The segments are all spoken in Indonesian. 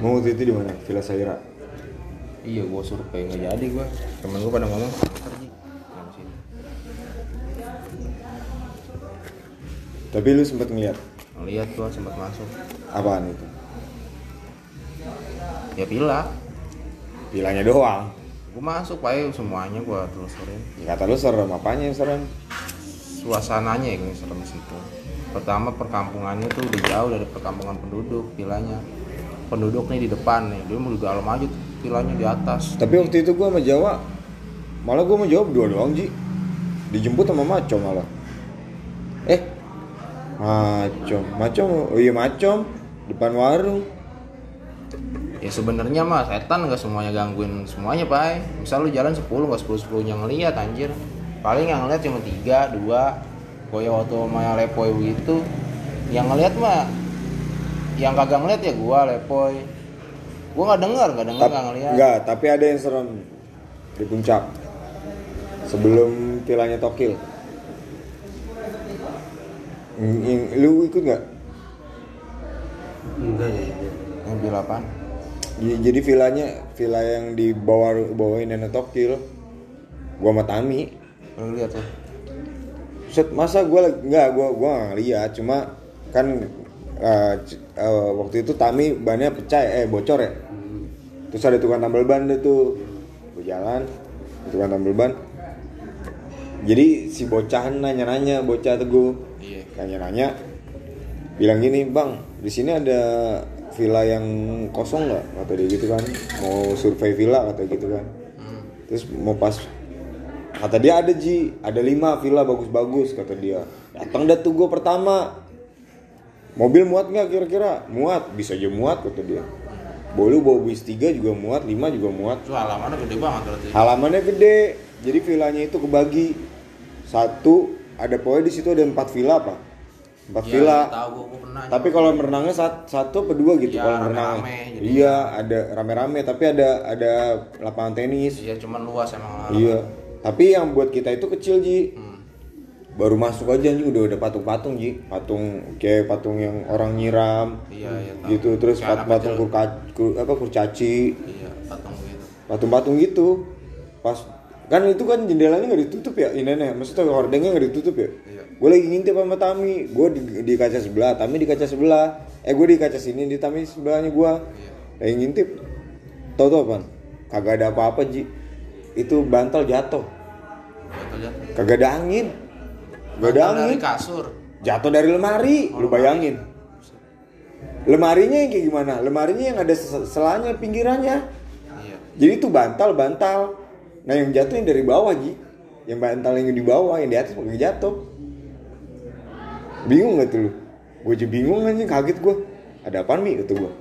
Mau waktu itu di mana? Villa Saira. iya gua survei nggak jadi gua temen gua pada ngomong sini. Tapi lu sempat ngeliat ngeliat gua sempat masuk apaan itu? ya villa Villanya doang. gua masuk pak semuanya gua telusurin Ya, Kata lu serem apanya yang serem? suasananya yang serem situ pertama perkampungannya tuh udah jauh dari perkampungan penduduk villanya penduduk nih di depan nih dia mau di dalam aja tuh villanya di atas Tapi waktu itu gua sama Jawa malah gua mau jawab dua doang Ji. Dijemput sama Macom malah. Eh, Macom, Macom, oh iya Macom depan warung. ya sebenarnya mah setan nggak semuanya gangguin semuanya pak misal lu jalan 10 nggak 10 10 nya ngeliat anjir paling yang ngeliat cuma tiga dua goya waktu sama lepoy begitu yang ngeliat mah yang kagak ngeliat ya gua lepoy gua nggak dengar nggak dengar nggak ngeliat Enggak, tapi ada yang serem di puncak. Sebelum vilanya Tokil. Lu ikut nggak? enggak ya yang bil apaan? J- Jadi vilanya, villa yang di bawah bawain nenek Tokil. Gua sama Tami. lu lihat tuh Set, masa gua lagi enggak gua gua nggak ngeliat, cuma kan eh, eh, waktu itu Tami bannya pecah eh bocor ya. Terus ada tukang tambal ban deh tuh. Gua jalan, tukang tambal ban. Jadi si bocah nanya-nanya, bocah teguh. iya Nanya-nanya bilang gini, "Bang, di sini ada villa yang kosong nggak?" Kata dia gitu kan. Mau survei villa kata gitu kan. hmm. Terus mau pas kata dia ada Ji, ada lima villa bagus-bagus kata dia. Datang dah tuh gue pertama. Mobil muat nggak kira-kira? Muat, bisa aja muat kata dia. Boleh bawa bis tiga juga muat, lima juga muat. Itu halamannya gede banget berarti. Halamannya gede, jadi villanya itu kebagi satu ada pokoknya di situ ada empat villa apa? Empat Iya, villa. iya, tahu gua, gua pernah. Tapi kalau merenangnya sat- satu apa dua gitu Iya, kalau jadi- Iya, ada rame-rame tapi ada ada lapangan tenis. Iya, cuman luas emang. Iya. Tapi yang buat kita itu kecil Ji. Hmm. Baru masuk aja Ji udah ada patung-patung Ji. Patung kayak patung yang orang nyiram. Iya, iya. tahu. Gitu terus Kayak anak kecil. kurka, kur- apa kurcaci, Iya, patung gitu. patung-patung gitu. Pas kan itu kan jendelanya nggak ditutup ya ini nih maksudnya hordengnya nggak ditutup ya Iya. gue lagi ngintip sama Tami gue di, di kaca sebelah Tami di kaca sebelah eh gue di kaca sini di Tami sebelahnya gue Iya. lagi ngintip tau tau apa kagak ada apa-apa Ji itu bantal jatuh Jatuh jatuh. kagak ada angin gak ada Bantal dari kasur. jatuh dari lemari lu bayangin. lemarinya yang kayak gimana? Lemarinya yang ada sel- selanya pinggirannya. Iya. jadi itu bantal bantal nah yang jatuhnya dari bawah ji. Yang bantal yang di bawah yang di atas pakai jatuh. Bingung gak tuh lu? Gue aja bingung aja kaget gue ada apaan mi? Kata gue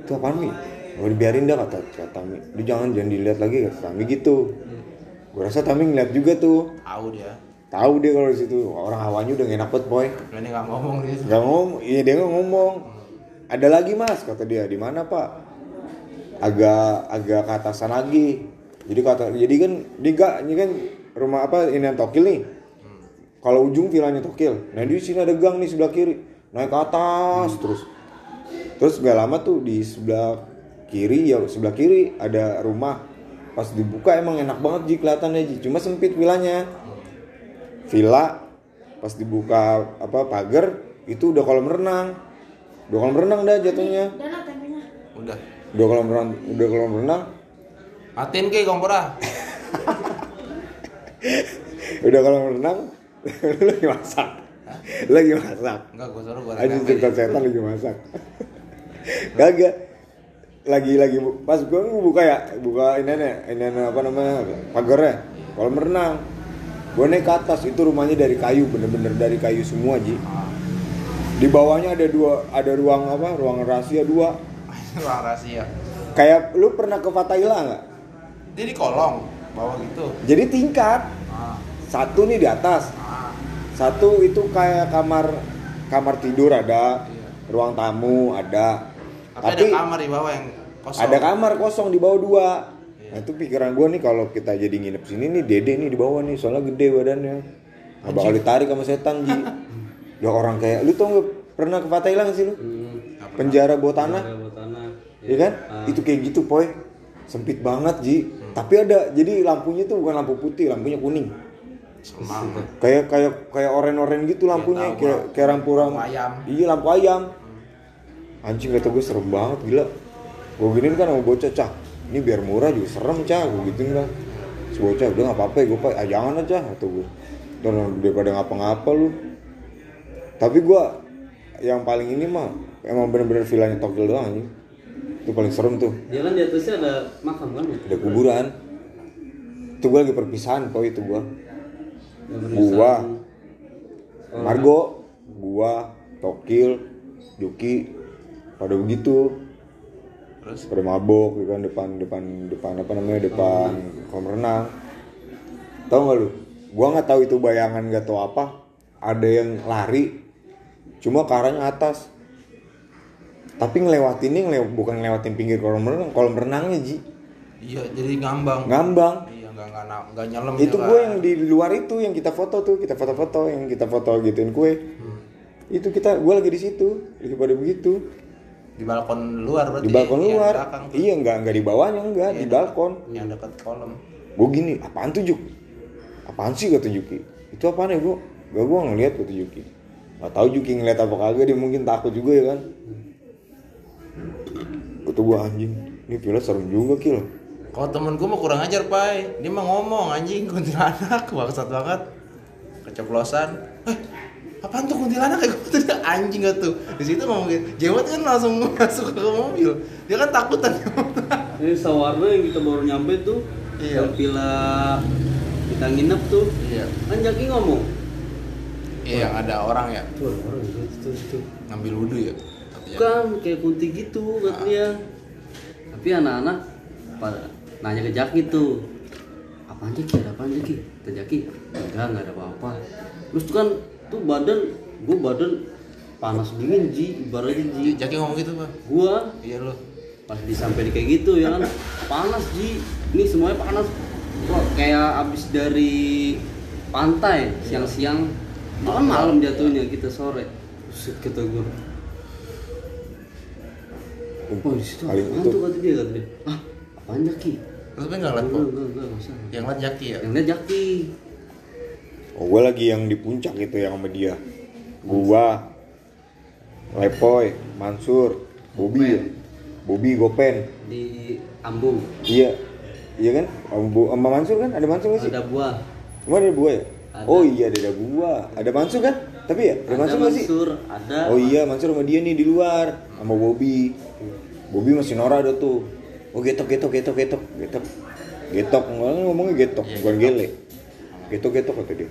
itu apaan mi? Gue dibiarin dah kata kata Tami lu jangan jangan dilihat lagi kata Tami gitu. Gue rasa Tami ngeliat juga tuh. Tahu dia. Tahu dia kalau di situ orang hawanya udah enak banget boy ini nggak ngomong gitu. Gak ngomong, iya dia nggak ngomong. Ada lagi mas, kata dia. Di mana pak? Agak agak ke atasan lagi. Jadi kata, jadi kan di gak, ini kan rumah apa ini yang Tokil nih. Kalau ujung vilanya Tokil. Nah di sini ada gang nih sebelah kiri. Naik ke atas terus. Terus gak lama tuh di sebelah kiri ya sebelah kiri ada rumah. Pas dibuka emang enak banget ji kelihatannya ji. Cuma sempit vilanya. Villa pas dibuka apa pagar itu udah kolam renang. Udah kolam renang dah jatuhnya. Dana tempenya. Udah. udah kolam renang udah kolam renang. Matiin ke kompora. udah kolam renang lagi masak. Lagi masak. Enggak, gua suruh gua aja cerita setan lagi masak. Kagak. Lagi lagi bu- pas gua buka ya buka ini nih ini nih, apa namanya pagarnya kolam renang gua naik ke atas itu rumahnya dari kayu bener-bener dari kayu semua ji di bawahnya ada dua ada ruang apa ruang rahasia dua Ruang rahasia. kayak lu pernah ke Fatahila nggak Dia di kolong bawah gitu. jadi tingkat Ah, satu nih di atas ah, satu itu kayak kamar kamar tidur ada Iya. ruang tamu ada tapi, ada kamar di bawah yang kosong. ada kamar kosong di bawah dua. Nah itu pikiran gue nih kalau kita jadi nginep sini nih dede nih di bawah nih soalnya gede badannya. Nggak bakal ditarik sama setan ji. Ya orang kayak lu tau nggak pernah ke Fatahila nggak sih lu? Hmm, penjara bawah tanah. Penjara bawah tanah ya kan? Itu kayak gitu poy. Sempit banget ji. Tapi ada jadi lampunya tuh bukan lampu putih lampunya kuning. Semang. kayak kayak kayak oren-oren gitu lampunya tahu, kayak kayak lampu lampu Lampu ayam. iya lampu ayam. Anjing kata gue serem banget gila. Gue giniin kan sama bocah cah ini biar murah juga serem cah gue gituin kan si bocah udah nggak apa-apa ya gue pak ah, jangan aja atau gue dan daripada ngapa-ngapa lu. Tapi gue yang paling ini mah emang bener-bener villanya Tokyo doang anjing. Itu paling serem tuh. Dia kan di atasnya ada makam kan? ada kuburan. Itu gue lagi perpisahan kok itu gue gua barisan. Margo gua Tokil Yuki pada begitu Terus? Pada mabok gitu kan depan depan depan apa namanya depan kolam renang. Tahu nggak lu? Gua nggak tahu itu bayangan nggak tahu apa. Ada yang lari cuma ke arahnya atas. Tapi ngelewatinnya ngelew bukan ngelewatin pinggir kolam renang kolam renangnya ji. Iya jadi ngambang. ngambang. Iya nggak nggak nggak nyelem itu gue yang di luar itu yang kita foto tuh kita foto-foto yang kita foto gituin kue. Itu kita gue lagi di situ lagi pada begitu di balkon luar berarti. di balkon yang luar belakang tuh. iya nggak nggak di bawahnya enggak di balkon Yang dekat kolam. gue gini apaan tuh Juk apaan sih kata Juki itu apaan ya gue gak gue ngeliat kata Juki nggak tahu Juki ngeliat apa kagak dia mungkin takut juga ya kan kata gue anjing ini villa serem juga kil Kalau temen gue mah kurang ajar, Pai. Dia mah ngomong anjing kuntilanak, bangsat banget. Keceplosan. Eh, apaan tuh kuntilanak kayak gue tuh anjing gak tuh. Di situ ngomong gitu. Jewet kan langsung masuk ke mobil. Dia kan takutan. Ini sawarna yang kita baru nyampe tuh. Iya. Yang Villa kita nginep tuh. Iya. Kan Jaki ngomong. Iya, yang ada orang ya Tuh ada orang itu itu itu. ngambil wudhu ya. Katanya. Bukan kayak kunti gitu kata dia. Tapi anak-anak pada nanya ke Jaki tuh. Apaan Jaki? Ada apaan Jaki? Kata Jaki, enggak, enggak ada apa-apa. Terus tuh kan tuh badan, gua badan panas dingin Ji, ibaratnya Ji. Jaki ngomong gitu, Pak. Gua Iya lo. pas disampai kayak gitu ya kan? Panas ji. Ini semuanya panas. Kok kayak abis dari pantai siang-siang. Malam malam jatuhnya kita sore. Buset kata gue oh di situ? Paling apaan itu. kata dia kata dia. Ah apaan jaki? Terus nggak kok. enggak enggak Yang liat Jaki ya. yang lihat jaki Oh, gue lagi yang di puncak itu yang sama dia. Gua, Lepoy, Mansur, Bobi, ya? Bobi Gopen. di Ambung Iya, iya kan? Sama Bu- sama Mansur kan? Ada Mansur nggak sih? ada buah Emang ada gua ya? Ada. Oh iya ada ada gua. Ada Mansur kan? Tapi ya, ada, ada Mansur nggak sih? Mansur ada Oh iya, Mansur sama dia nih di luar, sama Bobi. Bobi masih Nora ada tuh. Oh getok getok getok getok getok. Getok, ngomongnya ngomongnya getok, Iya, bukan getok. gele. Getok getok kata dia.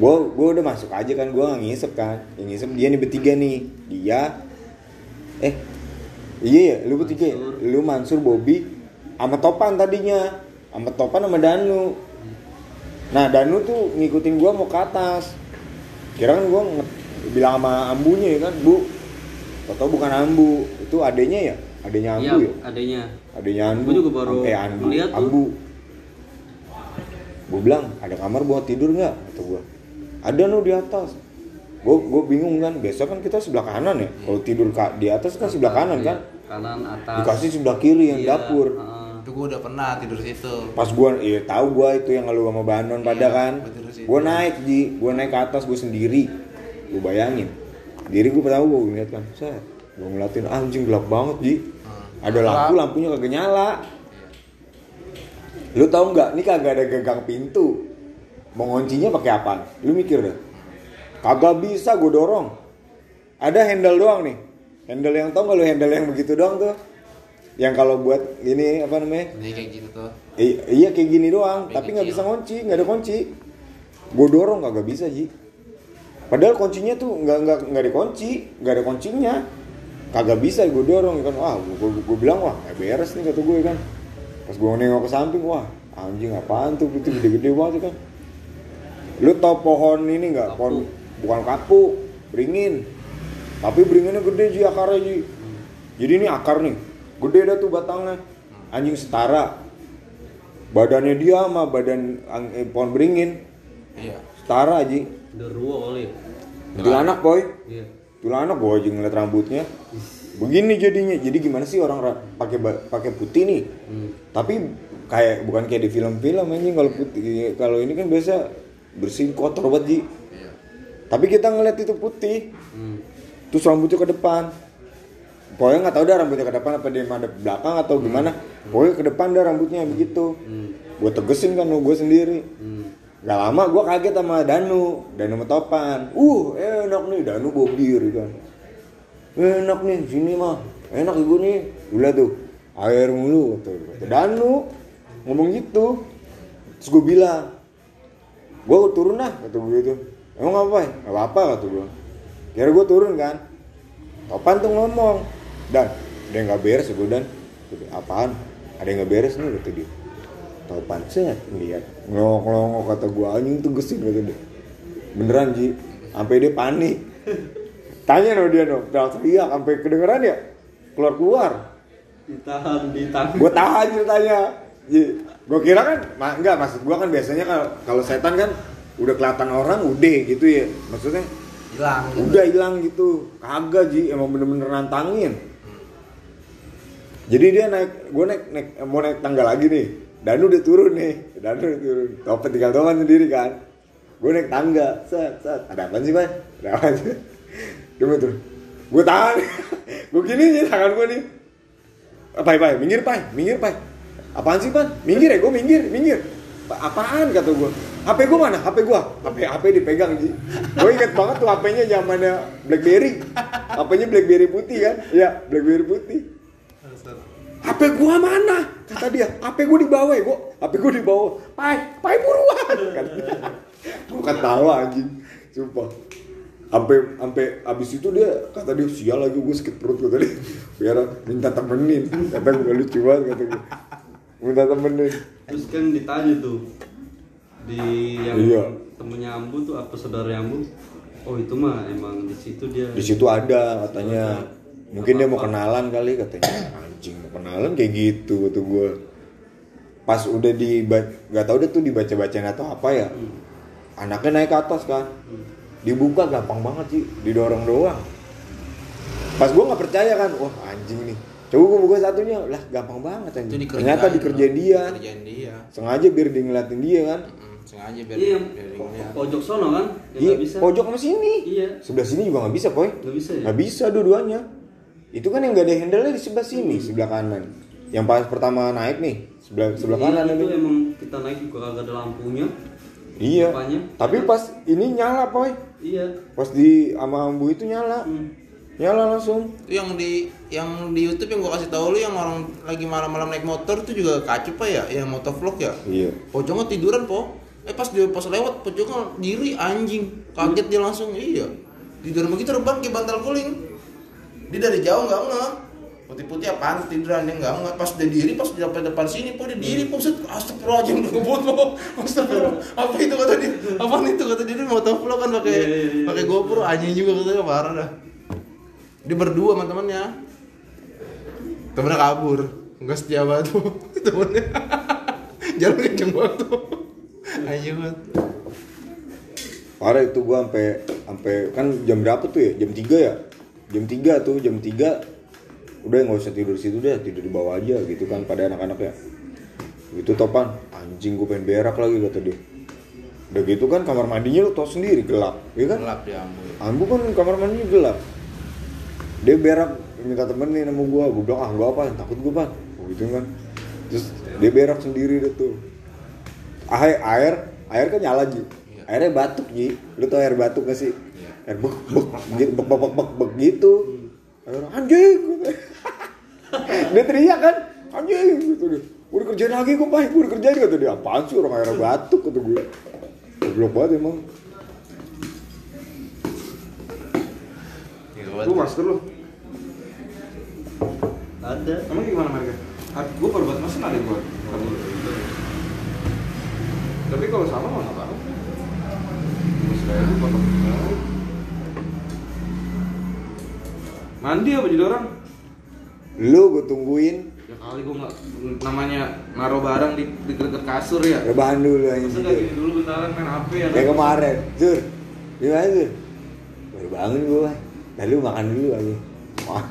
Gua gua udah masuk aja kan, gua nggak ngisep kan. Yang ngisep dia nih bertiga nih. Dia eh iya ya, lu bertiga ya? Mansur. Lu Mansur, Bobi, sama Topan tadinya. Sama Topan sama Danu. Nah Danu tuh ngikutin gua mau ke atas. Kira kan gua nge- bilang sama ambunya ya kan, Bu. Tau bukan ambu, itu adenya ya? Adenya iya ambu ya? adanya Adenya ambu. Gua juga baru sampai ambu. ambu. Gua bilang, ada kamar buat tidur nggak? Kata gua. Ada nu di atas. Gua gua bingung kan, biasa kan kita sebelah kanan ya. Kalau tidur di atas kan sebelah kanan Iya, kan. kanan atas Dikasih sebelah kiri yang Iya, dapur. heeh. Itu gue udah pernah tidur situ. pas gua iya tahu gua itu yang lu sama Banon pada Iya, kan gua naik ji gua naik ke atas gua sendiri gua bayangin diri gua pertama gua ngeliat kan set gua ngeliatin anjing gelap banget ji Hmm. ada lampu lampunya kagak nyala lu tahu nggak ini kagak ada gagang pintu mau ngoncinya pakai apa lu mikir dah kagak bisa gua dorong ada handle doang nih handle yang tau nggak lu handle yang begitu doang tuh yang kalau buat ini apa namanya Jadi kayak gitu tuh. I- iya kayak gini doang, tapi nggak bisa ngunci, nggak ada kunci. Gue dorong kagak bisa ji. Padahal kuncinya tuh nggak nggak nggak dikunci, nggak ada kuncinya. Kagak bisa gue dorong kan. Wah, gue, gue, bilang wah nggak beres nih kata gue kan. Pas gue nengok ke samping, wah anjing apaan tuh itu gede-gede banget kan. Lu tau pohon ini nggak? Pohon bukan kapu, beringin. Tapi beringinnya gede ji akarnya ji. Jadi ini akar nih, gede dah tuh batangnya. Anjing setara. Badannya dia sama badan eh, pohon beringin Iya. setara ji. Deruo kali ya? Kuntilanak boy. Iya. anak gue aja ngeliat rambutnya begini jadinya jadi gimana sih orang ra- pakai pakai putih nih Hmm. tapi kayak bukan kayak di film-film anjing kalau putih kalau ini kan biasa bersih kotor banget Ji. Iya. tapi kita ngeliat itu putih Hmm. terus rambutnya ke depan pokoknya nggak tahu dah rambutnya ke depan apa dia madep belakang atau gimana pokoknya ke depan dah rambutnya begitu Hmm. gue tegesin kan gue sendiri Hmm. Gak lama gue kaget sama Danu, Danu sama Topan. Uh, enak nih, Danu bawa bir kan. Enak nih, sini mah. Enak ibu nih. Gila tuh, air mulu. Kata Danu ngomong gitu. Terus gue bilang, gue turun lah, kata gue gitu. Emang apa? ya? Gak apa-apa kata gue. Kira gue turun kan. Topan tuh ngomong, Dan, ada yang gak beres gue Dan. Apaan? Ada yang gak beres nih kata dia. Topan set ngeliat ngelongok kata gua anjing tuh gesin kata dia. Beneran Ji, sampai dia panik. Tanya no dia no, teriak teriak sampai kedengeran ya keluar keluar. Ditahan, ditahan. Gua tahan ceritanya. Ji, gua kira kan, ma- enggak maksud gua kan biasanya kalau kalau setan kan udah kelihatan orang udah gitu ya. Maksudnya hilang udah hilang gitu. Kagak ji emang bener-bener nantangin. Jadi dia naik gue naik, naik mau naik tangga lagi nih. Danu udah turun nih Danu udah turun. Topan tinggal Topan sendiri kan. Gue naik tangga set set. Ada apa sih pan ada apa sih? Dia mau turun. Gue tahan. Gue gini nih tangan gue nih. Apa pai minggir pai minggir pai apaan sih pan minggir ya gue minggir minggir "Pa- apaan kata gue HP gue mana HP gue HP HP dipegang ji gue inget banget tuh HP-nya zamannya BlackBerry HP-nya BlackBerry putih kan ya BlackBerry putih HP gua mana? Kata dia, HP gua di bawah ya, gua. HP gua di bawah. Pai, pai buruan. Kata dia. Gua ketawa anjing. Sumpah. Sampai sampai abis itu dia kata dia sial lagi gua sakit perut kata dia. Biar minta temenin. Kata gua lucu banget kata gua. Minta temenin. Terus kan ditanya tuh di yang Iya. temennya Ambu tuh apa saudara Ambu? Oh itu mah emang di situ dia. Di situ ada katanya. Mungkin dia mau kenalan kali katanya. Anjing mau kenalan kayak gitu kata gua. Pas udah di nggak tahu deh tuh dibaca-bacain atau apa ya. Anaknya naik ke atas kan. Dibuka gampang banget sih, didorong doang. Pas gua nggak percaya kan, wah anjing nih. Coba gua buka satunya, lah gampang banget itu dikerjain Ternyata dikerjain dia. kerjain dia Sengaja biar dia ngeliatin dia kan. Sengaja biar Iya, biar po- pojok sono kan? Yang Iya, nggak bisa. pojok sama sini. Iya. Sebelah sini juga nggak bisa, Poy. Nggak bisa ya? Nggak bisa dua-duanya. Itu kan yang nggak ada handle-nya di sebelah sini, sebelah kanan. Yang pas pertama naik nih, sebelah sebelah Iya, kanan itu ini. emang kita naik juga kagak ada lampunya. Iya. Depannya. Tapi pas ini nyala, Poy. Iya. Pas di sama ambu itu nyala. Hmm. Nyala langsung. Itu yang di yang di YouTube yang gua kasih tahu lu yang orang lagi malam-malam naik motor itu juga kacu pak ya, yang motovlog ya. Iya. Pocongnya tiduran po. Eh pas dia pas lewat pocongnya diri anjing, kaget dia langsung iya. Tidur begitu reban kayak bantal guling. Dia dari jauh nggak nggak. Putih-putih apaan tiduran dia nggak nggak. Pas dia diri pas di depan depan sini po dia diri po set astagfirullahaladzim ngebut po. Astagfirullah. Apa itu kata dia? Apaan itu kata dia dia motovlog kan pakai Iya, iya, iya. pakai GoPro anjing juga katanya parah dah. Dia berdua sama temannya. Temennya kabur. Enggak setia banget tuh temennya. Jalan kenceng banget tuh. Anjing banget. Parah itu gua sampai sampai kan jam berapa tuh ya? Jam 3 ya? Jam 3 tuh, jam 3 udah nggak usah tidur situ deh, tidur di bawah aja gitu kan pada anak-anak ya. Gitu topan, anjing gue pengen berak lagi kata dia. Udah gitu kan kamar mandinya lu tau sendiri gelap, ya kan? Gelap dia ambu. Ambu kan kamar mandinya gelap. Dia berak minta temenin sama gua, gua bilang ah gua apa, takut gua pan, gitu kan. Terus dia berak sendiri deh tuh. Air, air, air kan nyala ji. Iya. Airnya batuk ji. Lu tau air batuk gak sih? Iya. Air bek bek gitu, bek bek bek bek, gitu. Air anjing. dia teriak kan, anjing gitu dia. Gua dikerjain lagi gua pak, gua dikerjain kata dia. Apaan sih orang air batuk kata gue. Goblok banget emang. Lu masker lu. Ada. Emang gimana mereka? Gue baru buat mesin ada gue. Tapi kalau sama mah nggak apa-apa. Mandi apa jadi orang? Lu gue tungguin Ya kali gue nggak namanya naruh barang di di dekat kasur ya. rebahan dulu Masa anjing. nggak gini dulu bentaran main HP ya? Kayak kemarin, Zur. Gimana Zur? Baru bangun gue, Nah, lu makan dulu aja. Wah.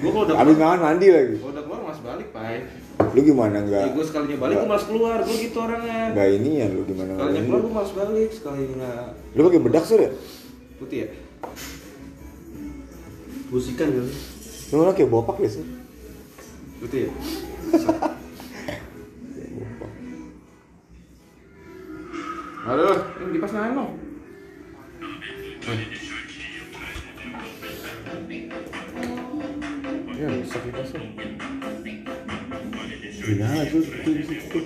Gue kalau udah Habis makan mandi lagi. kalau udah keluar mas balik, Pai. Lu gimana enggak? Ya, gue sekalinya balik gue malas keluar, gue gitu orangnya. Enggak ini ya lu gimana? Sekalinya keluar gue malas balik, sekalinya Lu pakai bedak sur ya? putih ya. Musikan kali. Lu malah kayak bopak ya sur? Putih ya. Aduh, ini kipas nyalain dong. Ya, bisa kipasnya. Gimana tuh? Tuh, di situ tuh.